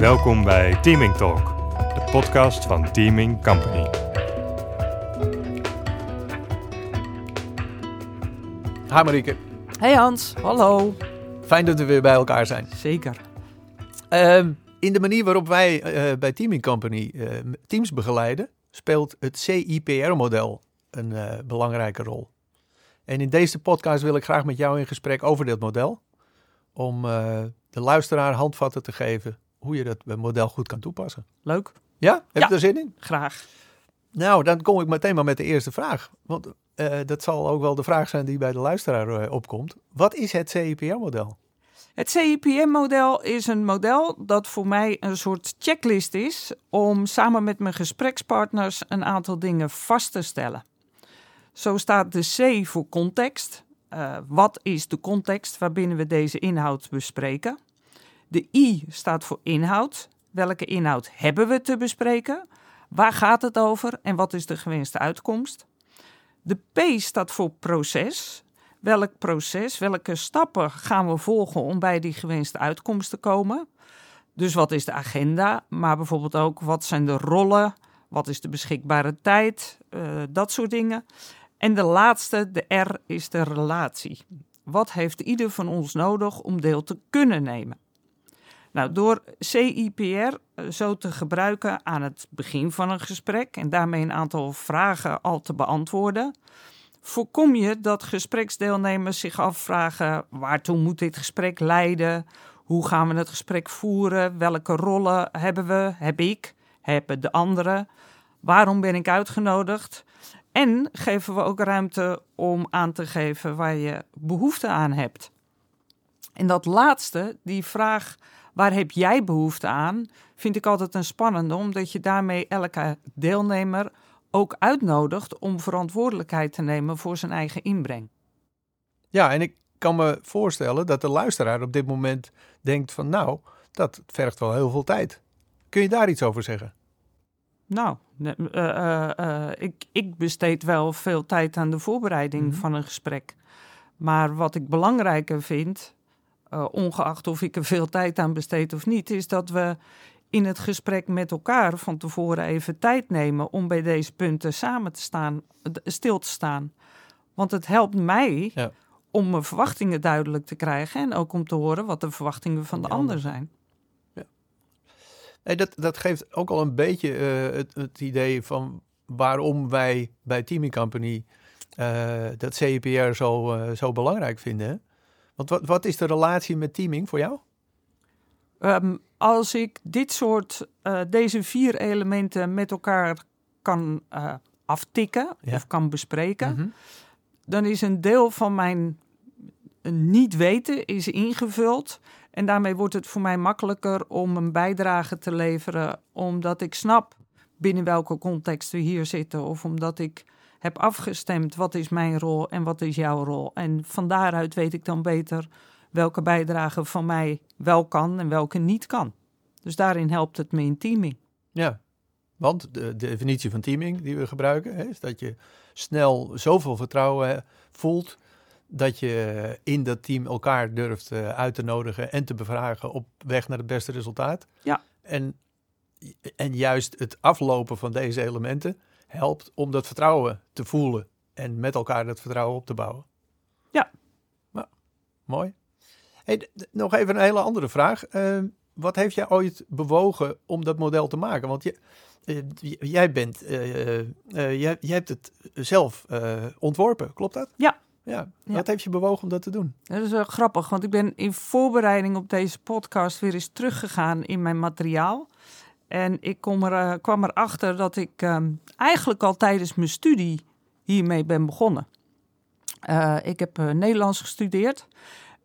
Welkom bij Teaming Talk, de podcast van Teaming Company. Hi Marieke, Hey Hans, hallo. fijn dat we weer bij elkaar zijn. Zeker. Ehm, in de manier waarop wij eh, bij Teaming Company eh, teams begeleiden, speelt het CIPR-model een eh, belangrijke rol. En in deze podcast wil ik graag met jou in gesprek over dit model, om eh, de luisteraar handvatten te geven hoe je dat model goed kan toepassen. Leuk. Ja, heb Ja. je er zin in? Graag. Nou, dan kom ik meteen maar met de eerste vraag. Want eh, dat zal ook wel de vraag zijn die bij de luisteraar eh, opkomt. Wat is het CIPR-model? Het CIPM-model is een model dat voor mij een soort checklist is om samen met mijn gesprekspartners een aantal dingen vast te stellen. Zo staat de C voor context. Eh, wat is de context waarbinnen we deze inhoud bespreken? De I staat voor inhoud. Welke inhoud hebben we te bespreken? Waar gaat het over en wat is de gewenste uitkomst? De P staat voor proces. Welk proces, welke stappen gaan we volgen om bij die gewenste uitkomst te komen? Dus wat is de agenda, maar bijvoorbeeld ook wat zijn de rollen, wat is de beschikbare tijd, eh, dat soort dingen. En de laatste, de R, is de relatie. Wat heeft ieder van ons nodig om deel te kunnen nemen? Nou, door CIPR eh, zo te gebruiken aan het begin van een gesprek en daarmee een aantal vragen al te beantwoorden, voorkom je dat gespreksdeelnemers zich afvragen: waartoe moet dit gesprek leiden? Hoe gaan we het gesprek voeren? Welke rollen hebben we? Heb ik? Hebben de anderen? Waarom ben ik uitgenodigd? En geven we ook ruimte om aan te geven waar je behoefte aan hebt. En dat laatste, die vraag: waar heb jij behoefte aan? Vind ik altijd een spannende, omdat je daarmee elke deelnemer ook uitnodigt om verantwoordelijkheid te nemen voor zijn eigen inbreng. Ja, en ik kan me voorstellen dat de luisteraar op dit moment denkt van nou, dat vergt wel heel veel tijd. Kun je daar iets over zeggen? Nou, eh, eh, eh, ik, ik besteed wel veel tijd aan de voorbereiding Mhm. van een gesprek. Maar wat ik belangrijker vind, eh, ongeacht of ik er veel tijd aan besteed of niet, is dat we in het gesprek met elkaar van tevoren even tijd nemen om bij deze punten samen te staan, stil te staan. Want het helpt mij Ja. om mijn verwachtingen duidelijk te krijgen en ook om te horen wat de verwachtingen van de ander zijn. Hey, dat, dat geeft ook al een beetje eh, het, het idee van waarom wij bij Teaming Company eh, dat CIPR zo, zo belangrijk vinden. Want wat, wat is de relatie met teaming voor jou? Ehm, als ik dit soort, eh, deze vier elementen met elkaar kan eh, aftikken Ja. of kan bespreken, Mhm. dan is een deel van mijn niet weten is ingevuld. En daarmee wordt het voor mij makkelijker om een bijdrage te leveren, omdat ik snap binnen welke context we hier zitten. Of omdat ik heb afgestemd wat is mijn rol en wat is jouw rol. En van daaruit weet ik dan beter welke bijdrage van mij wel kan en welke niet kan. Dus daarin helpt het me in teaming. Ja, want de, de definitie van teaming die we gebruiken hè, is dat je snel zoveel vertrouwen voelt dat je in dat team elkaar durft eh, uit te nodigen en te bevragen op weg naar het beste resultaat. Ja. En, en juist het aflopen van deze elementen helpt om dat vertrouwen te voelen en met elkaar dat vertrouwen op te bouwen. Ja. Nou, mooi. Hey, nog even een hele andere vraag. Ehm, wat heeft jij ooit bewogen om dat model te maken? Want je, eh, jij bent, eh, eh, jij, jij hebt het zelf ontworpen, klopt dat? Ja. ja. Ja. Wat heeft je bewogen om dat te doen? Dat is wel grappig, want ik ben in voorbereiding op deze podcast weer eens teruggegaan in mijn materiaal. En ik kom er, eh, kwam erachter dat ik ehm, eigenlijk al tijdens mijn studie hiermee ben begonnen. Eh, ik heb eh, Nederlands gestudeerd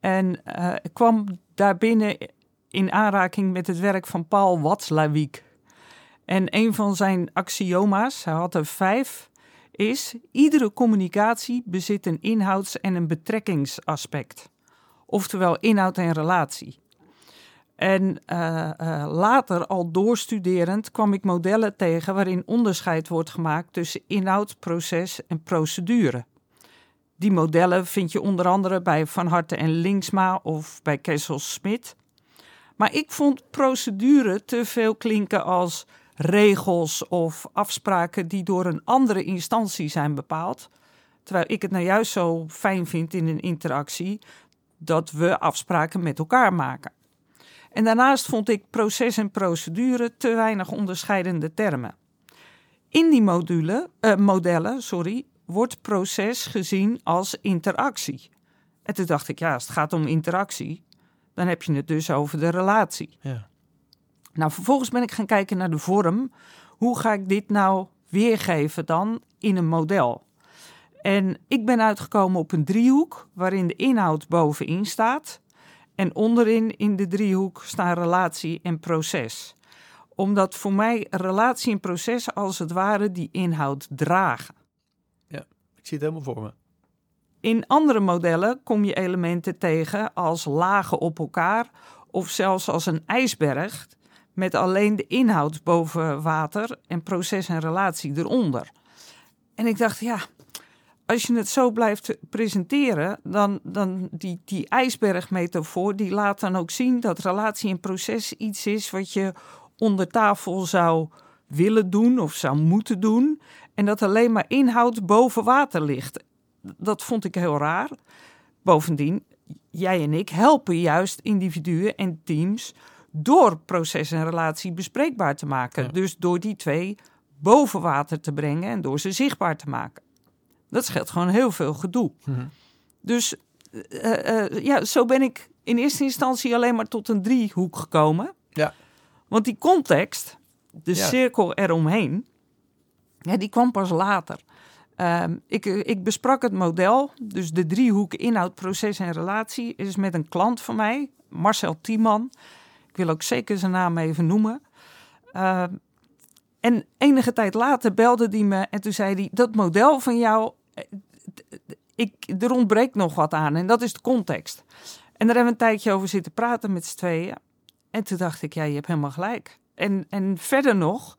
en eh, ik kwam daarbinnen in aanraking met het werk van Paul Watzlawick. En een van zijn axioma's, hij had er vijf, is: iedere communicatie bezit een inhouds- en een betrekkingsaspect. Oftewel inhoud en relatie. En eh, eh, later, al doorstuderend, kwam ik modellen tegen waarin onderscheid wordt gemaakt tussen inhoud, proces en procedure. Die modellen vind je onder andere bij Van Harten en Linksma of bij Kessel Smit. Maar ik vond procedure te veel klinken als regels of afspraken die door een andere instantie zijn bepaald. Terwijl ik het nou juist zo fijn vind in een interactie dat we afspraken met elkaar maken. En daarnaast vond ik proces en procedure te weinig onderscheidende termen. In die module, eh, modellen sorry, wordt proces gezien als interactie. En toen dacht ik, ja, als het gaat om interactie, dan heb je het dus over de relatie. Ja. Nou, vervolgens ben ik gaan kijken naar de vorm. Hoe ga ik dit nou weergeven dan in een model? En ik ben uitgekomen op een driehoek waarin de inhoud bovenin staat. En onderin in de driehoek staan relatie en proces. Omdat voor mij relatie en proces als het ware die inhoud dragen. Ik zie het helemaal voor me. In andere modellen kom je elementen tegen als lagen op elkaar of zelfs als een ijsberg met alleen de inhoud boven water en proces en relatie eronder. En ik dacht, ja, als je het zo blijft presenteren, dan, dan die, die ijsbergmetafoor, die laat dan ook zien dat relatie en proces iets is wat je onder tafel zou willen doen of zou moeten doen. En dat alleen maar inhoud boven water ligt. Dat vond ik heel raar. Bovendien, jij en ik helpen juist individuen en teams door proces en relatie bespreekbaar te maken. Ja. Dus door die twee boven water te brengen en door ze zichtbaar te maken. Dat scheelt gewoon heel veel gedoe. Mhm. Dus eh, eh, ja, zo ben ik in eerste instantie alleen maar tot een driehoek gekomen. Ja. Want die context, de Ja. cirkel eromheen, ja, die kwam pas later. Ehm, ik, eh, ik besprak het model, dus de driehoek inhoud, proces en relatie, is met een klant van mij, Marcel Tiemann. Ik wil ook zeker zijn naam even noemen. Ehm, en enige tijd later belde hij me en toen zei hij: Dat model van jou, eh, ik, er ontbreekt nog wat aan en dat is de context. En daar hebben we een tijdje over zitten praten met z'n tweeën. En toen dacht ik: Ja, je hebt helemaal gelijk. En, en verder nog,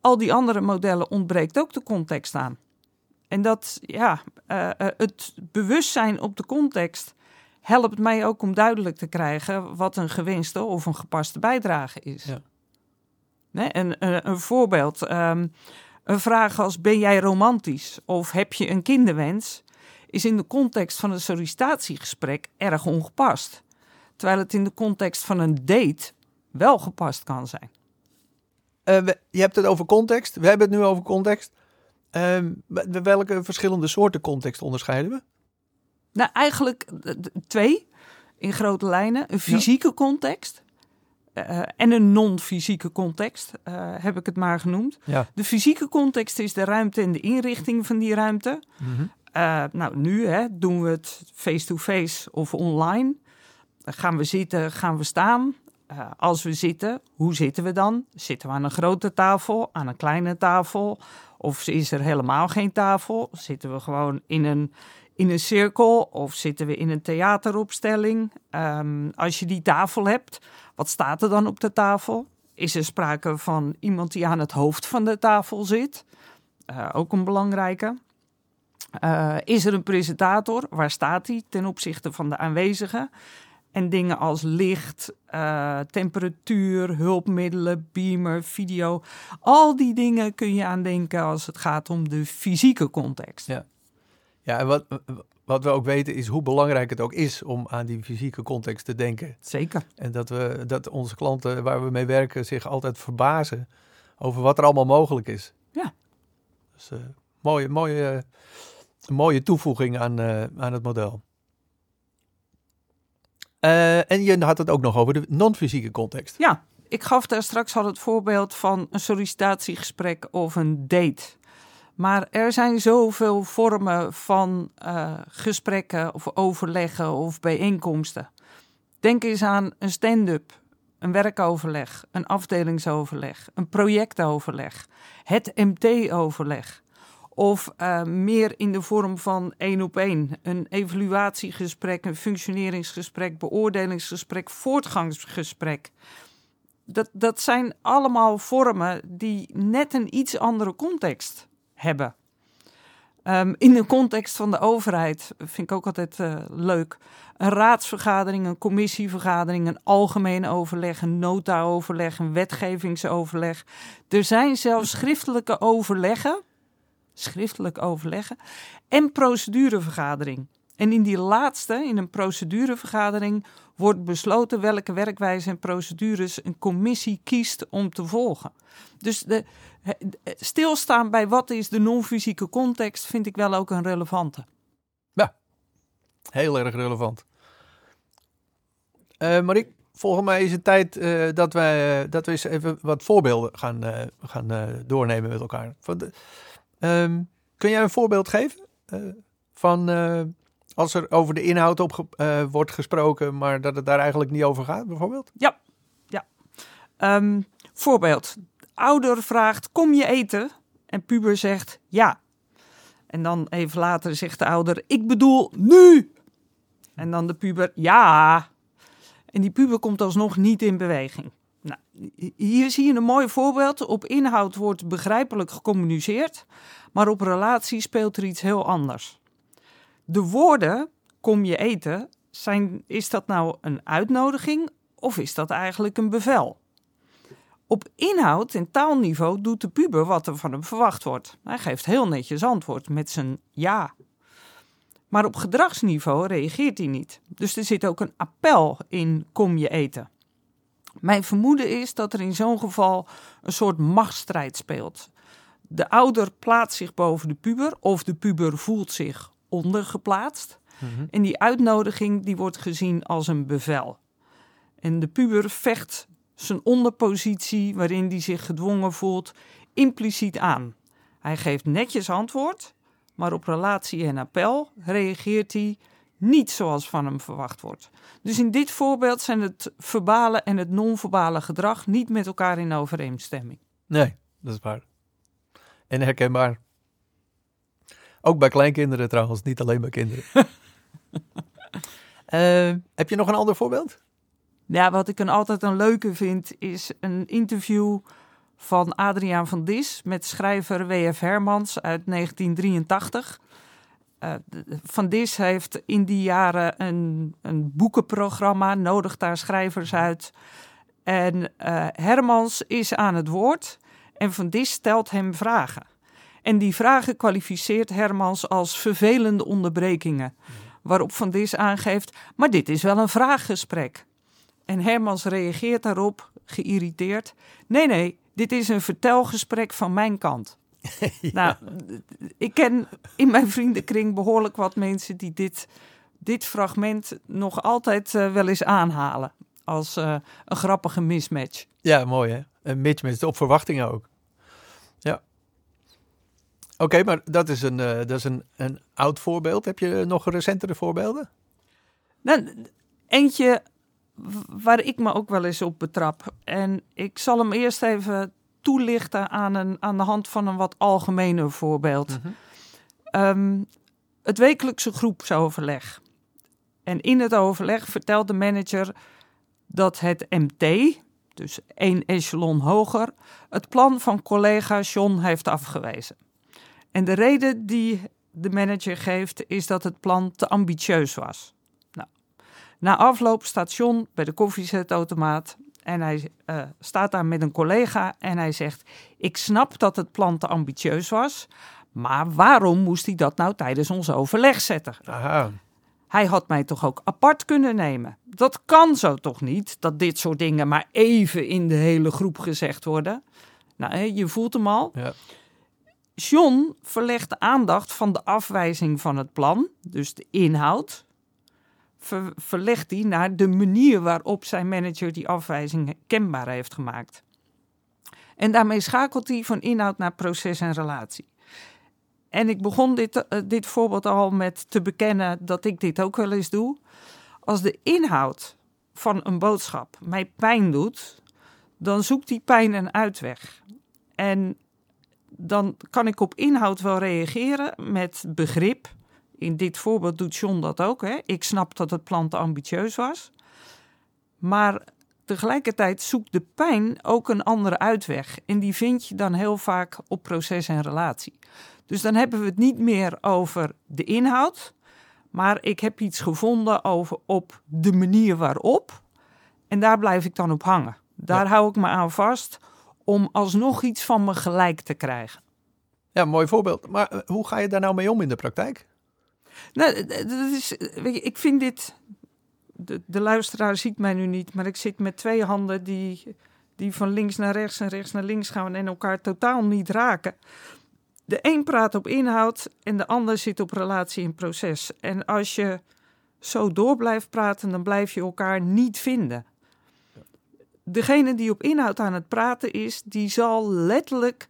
al die andere modellen ontbreekt ook de context aan. En dat, ja, eh, eh, het bewustzijn op de context helpt mij ook om duidelijk te krijgen wat een gewenste of een gepaste bijdrage is. Ja. Nee, en eh, een voorbeeld, ehm, een vraag als ben jij romantisch of heb je een kinderwens, is in de context van een sollicitatiegesprek erg ongepast. Terwijl het in de context van een date wel gepast kan zijn. Eh, we- je hebt het over context. We hebben het nu over context. W- welke verschillende soorten context onderscheiden we? Nou, eigenlijk twee in grote lijnen. Een fysieke context eh, en een non-fysieke context, eh, heb ik het maar genoemd. Ja. De fysieke context is de ruimte en de inrichting van die ruimte. Eh, nou, nu hè, doen we het face-to-face of online. Dan gaan we zitten, gaan we staan. Eh, als we zitten, hoe zitten we dan? Zitten we aan een grote tafel, aan een kleine tafel? Of is er helemaal geen tafel? Zitten we gewoon in een, in een cirkel of zitten we in een theateropstelling? Ehm, als je die tafel hebt, wat staat er dan op de tafel? Is er sprake van iemand die aan het hoofd van de tafel zit? Eh, ook een belangrijke. Eh, is er een presentator? Waar staat hij ten opzichte van de aanwezigen? En dingen als licht, eh, temperatuur, hulpmiddelen, beamer, video. Al die dingen kun je aan denken als het gaat om de fysieke context. Ja. Ja, en wat, wat we ook weten is hoe belangrijk het ook is om aan die fysieke context te denken. Zeker. En dat, we, dat onze klanten waar we mee werken zich altijd verbazen over wat er allemaal mogelijk is. Ja. Dus eh, mooie, mooie, een mooie toevoeging aan, eh, aan het model. Eh, en je had het ook nog over de non-fysieke context. Ja, ik gaf daar straks al het voorbeeld van een sollicitatiegesprek of een date. Maar er zijn zoveel vormen van eh, gesprekken of overleggen of bijeenkomsten. Denk eens aan een stand-up, een werkoverleg, een afdelingsoverleg, een projectoverleg, het MT-overleg. Of eh, meer in de vorm van één op één. Een evaluatiegesprek, een functioneringsgesprek, beoordelingsgesprek, voortgangsgesprek. Dat, dat zijn allemaal vormen die net een iets andere context hebben. Ehm, in de context van de overheid vind ik ook altijd eh, leuk. Een raadsvergadering, een commissievergadering, een algemeen overleg, een nota-overleg, een wetgevingsoverleg. Er zijn zelfs schriftelijke overleggen, schriftelijk overleggen en procedurevergadering. En in die laatste, in een procedurevergadering, wordt besloten welke werkwijze en procedures een commissie kiest om te volgen. Dus de, stilstaan bij wat is de non-fysieke context vind ik wel ook een relevante. Ja, heel erg relevant. Uh, Marie, volgens mij is het tijd uh, dat, wij, uh, dat we eens even wat voorbeelden gaan, gaan doornemen met elkaar. Van de, um, kun jij een voorbeeld geven van als er over de inhoud op wordt gesproken, maar dat het daar eigenlijk niet over gaat, bijvoorbeeld? Ja, ja. Um, voorbeeld ouder vraagt: Kom je eten? En puber zegt ja. En dan even later zegt de ouder: Ik bedoel nu. En dan de puber: Ja. En die puber komt alsnog niet in beweging. Nou, hier zie je een mooi voorbeeld. Op inhoud wordt begrijpelijk gecommuniceerd, maar op relatie speelt er iets heel anders. De woorden kom je eten, zijn, is dat nou een uitnodiging of is dat eigenlijk een bevel? Op inhoud en taalniveau doet de puber wat er van hem verwacht wordt. Hij geeft heel netjes antwoord met zijn ja. Maar op gedragsniveau reageert hij niet. Dus er zit ook een appel in kom je eten. Mijn vermoeden is dat er in zo'n geval een soort machtsstrijd speelt. De ouder plaatst zich boven de puber of de puber voelt zich ondergeplaatst. Mm En die uitnodiging die wordt gezien als een bevel. En de puber vecht zijn onderpositie, waarin hij zich gedwongen voelt, impliciet aan. Hij geeft netjes antwoord, maar op relatie en appel reageert hij niet zoals van hem verwacht wordt. Dus in dit voorbeeld zijn het verbale en het non-verbale gedrag niet met elkaar in overeenstemming. Nee, dat is waar. En herkenbaar. Ook bij kleinkinderen trouwens, niet alleen bij kinderen. uh, heb je nog een ander voorbeeld? Ja, wat ik een altijd een leuke vind, is een interview van Adriaan van Dis met schrijver W.F. Hermans uit 1983. Uh, eh, van Dis heeft in die jaren een, een boekenprogramma, nodigt daar schrijvers uit. En uh, Hermans is aan het woord en Van Dis stelt hem vragen. En die vragen kwalificeert Hermans als vervelende onderbrekingen. Waarop Van Dis aangeeft, maar dit is wel een vraaggesprek. En Hermans reageert daarop, geïrriteerd. Nee, nee, dit is een vertelgesprek van mijn kant. Nou, ik ken in mijn vriendenkring behoorlijk wat mensen die dit, dit fragment nog altijd uh, wel eens aanhalen. Als uh, een grappige mismatch. Ja, mooi hè. Een mismatch op verwachtingen ook. Ja. Oké, maar dat is, een, uh, dat is een, een oud voorbeeld. Heb je nog recentere voorbeelden? Nou, eentje waar ik me ook wel eens op betrap. En ik zal hem eerst even toelichten aan, een, aan de hand van een wat algemener voorbeeld. Mhm. Ehm, het wekelijkse groepsoverleg. En in het overleg vertelt de manager dat het MT, dus één echelon hoger, het plan van collega John heeft afgewezen. En de reden die de manager geeft is dat het plan te ambitieus was. Na afloop staat John bij de koffiezetautomaat en hij uh, staat daar met een collega en hij zegt: Ik snap dat het plan te ambitieus was, maar waarom moest hij dat nou tijdens ons overleg zetten? Aha. Hij had mij toch ook apart kunnen nemen. Dat kan zo toch niet, dat dit soort dingen maar even in de hele groep gezegd worden. Nou, je voelt hem al. Ja. John verlegt de aandacht van de afwijzing van het plan, dus de inhoud, verlegt hij naar de manier waarop zijn manager die afwijzing kenbaar heeft gemaakt. En daarmee schakelt hij van inhoud naar proces en relatie. En ik begon dit, uh, dit voorbeeld al met te bekennen dat ik dit ook wel eens doe. Als de inhoud van een boodschap mij pijn doet, dan zoekt die pijn een uitweg. En dan kan ik op inhoud wel reageren met begrip, in dit voorbeeld doet John dat ook. Hè? Ik snap dat het plan te ambitieus was. Maar tegelijkertijd zoekt de pijn ook een andere uitweg. En die vind je dan heel vaak op proces en relatie. Dus dan hebben we het niet meer over de inhoud, maar ik heb iets gevonden over op de manier waarop. En daar blijf ik dan op hangen. Daar hou ik me aan vast om alsnog iets van me gelijk te krijgen. Ja, mooi voorbeeld. Maar eh, hoe ga je daar nou mee om in de praktijk? Nou, dat is, weet je, ik vind dit. De, de luisteraar ziet mij nu niet, maar ik zit met twee handen die, die van links naar rechts en rechts naar links gaan en elkaar totaal niet raken. De een praat op inhoud en de ander zit op relatie en proces. En als je zo door blijft praten, dan blijf je elkaar niet vinden. Degene die op inhoud aan het praten is, die zal letterlijk,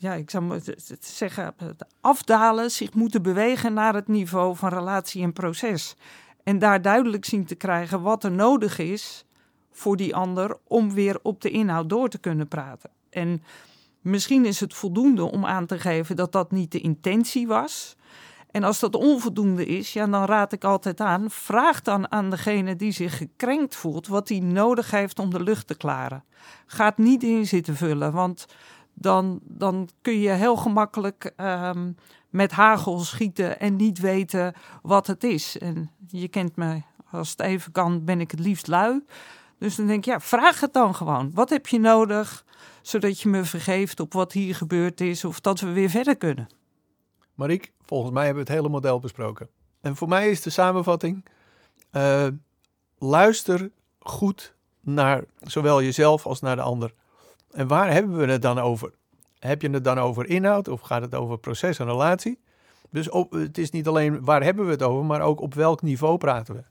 ja, ik zou maar zeggen, afdalen, zich moeten bewegen naar het niveau van relatie en proces. En daar duidelijk zien te krijgen wat er nodig is voor die ander om weer op de inhoud door te kunnen praten. En Misschien is het voldoende om aan te geven dat dat niet de intentie was. En als dat onvoldoende is, ja, dan raad ik altijd aan: vraag dan aan degene die zich gekrenkt voelt wat hij nodig heeft om de lucht te klaren. Ga het niet in zitten vullen, want dan, dan kun je heel gemakkelijk um, met hagel schieten en niet weten wat het is. En je kent me, als het even kan, ben ik het liefst lui. Dus dan denk ik, ja, vraag het dan gewoon. Wat heb je nodig? zodat je me vergeeft op wat hier gebeurd is of dat we weer verder kunnen. Mariek, volgens mij hebben we het hele model besproken. En voor mij is de samenvatting: uh, luister goed naar zowel jezelf als naar de ander. En waar hebben we het dan over? Heb je het dan over inhoud of gaat het over proces en relatie? Dus op, het is niet alleen waar hebben we het over, maar ook op welk niveau praten we.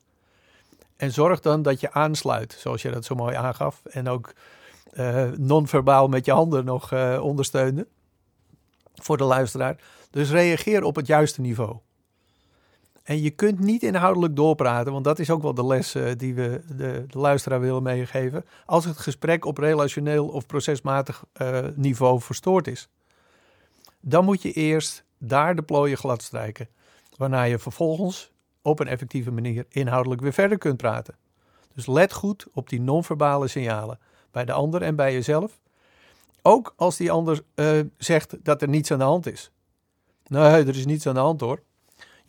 En zorg dan dat je aansluit, zoals je dat zo mooi aangaf. En ook uh, non-verbaal met je handen nog uh, ondersteunen. Voor de luisteraar. Dus reageer op het juiste niveau. En je kunt niet inhoudelijk doorpraten, want dat is ook wel de les uh, die we de, de, luisteraar willen meegeven. Als het gesprek op relationeel of procesmatig niveau verstoord is. Dan moet je eerst daar de plooien glad strijken. Waarna je vervolgens op een effectieve manier inhoudelijk weer verder kunt praten. Dus let goed op die non-verbale signalen bij de ander en bij jezelf. Ook als die ander uh, zegt dat er niets aan de hand is. Nee, er is niets aan de hand hoor.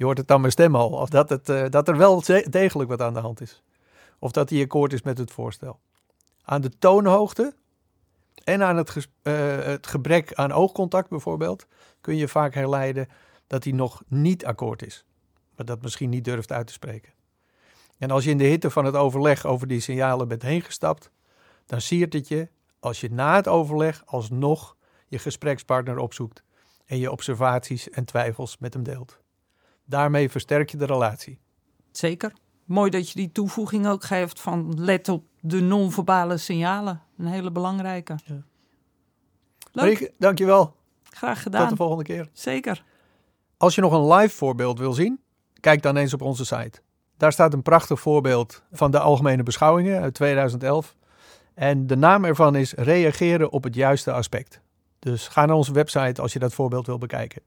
Je hoort het aan mijn stem al. Of dat, het, uh, dat er wel degelijk wat aan de hand is. Of dat hij akkoord is met het voorstel. Aan de toonhoogte en aan het, uh, het gebrek aan oogcontact bijvoorbeeld, kun je vaak herleiden dat hij nog niet akkoord is. Maar dat misschien niet durft uit te spreken. En als je in de hitte van het overleg over die signalen bent heen gestapt, dan siert het je als je na het overleg alsnog je gesprekspartner opzoekt en je observaties en twijfels met hem deelt. Daarmee versterk je de relatie. Zeker. Mooi dat je die toevoeging ook geeft van let op de non-verbale signalen. Een hele belangrijke. Ja. Leuk. dankjewel. Graag gedaan. Tot de volgende keer. Zeker. Als je nog een live voorbeeld wil zien, kijk dan eens op onze site. Daar staat een prachtig voorbeeld van de algemene beschouwingen uit 2011 en de naam ervan is reageren op het juiste aspect. Dus ga naar onze website als je dat voorbeeld wil bekijken.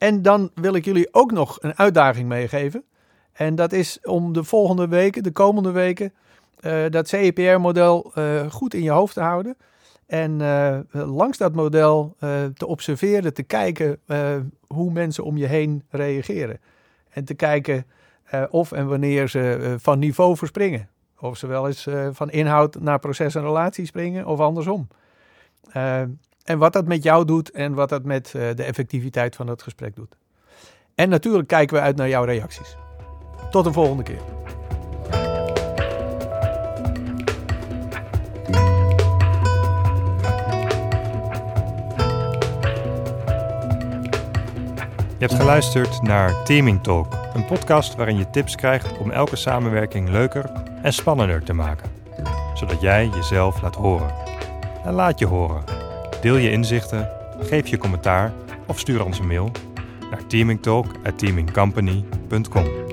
En dan wil ik jullie ook nog een uitdaging meegeven. En dat is om de volgende weken, de komende weken, uh, dat CEPR-model eh, goed in je hoofd te houden. En uh, langs dat model te observeren, te kijken hoe mensen om je heen reageren. En te kijken of en wanneer ze van niveau verspringen. Of ze wel eens van inhoud naar proces en relatie springen of andersom. En wat dat met jou doet en wat dat met uh, de effectiviteit van het gesprek doet. En natuurlijk kijken we uit naar jouw reacties. Tot de volgende keer. Je hebt geluisterd naar Teaming Talk, een podcast waarin je tips krijgt om elke samenwerking leuker en spannender te maken, zodat jij jezelf laat horen. En laat je horen. Deel je inzichten, geef je commentaar of stuur ons een mail naar teamingtalk@teamingcompany.com.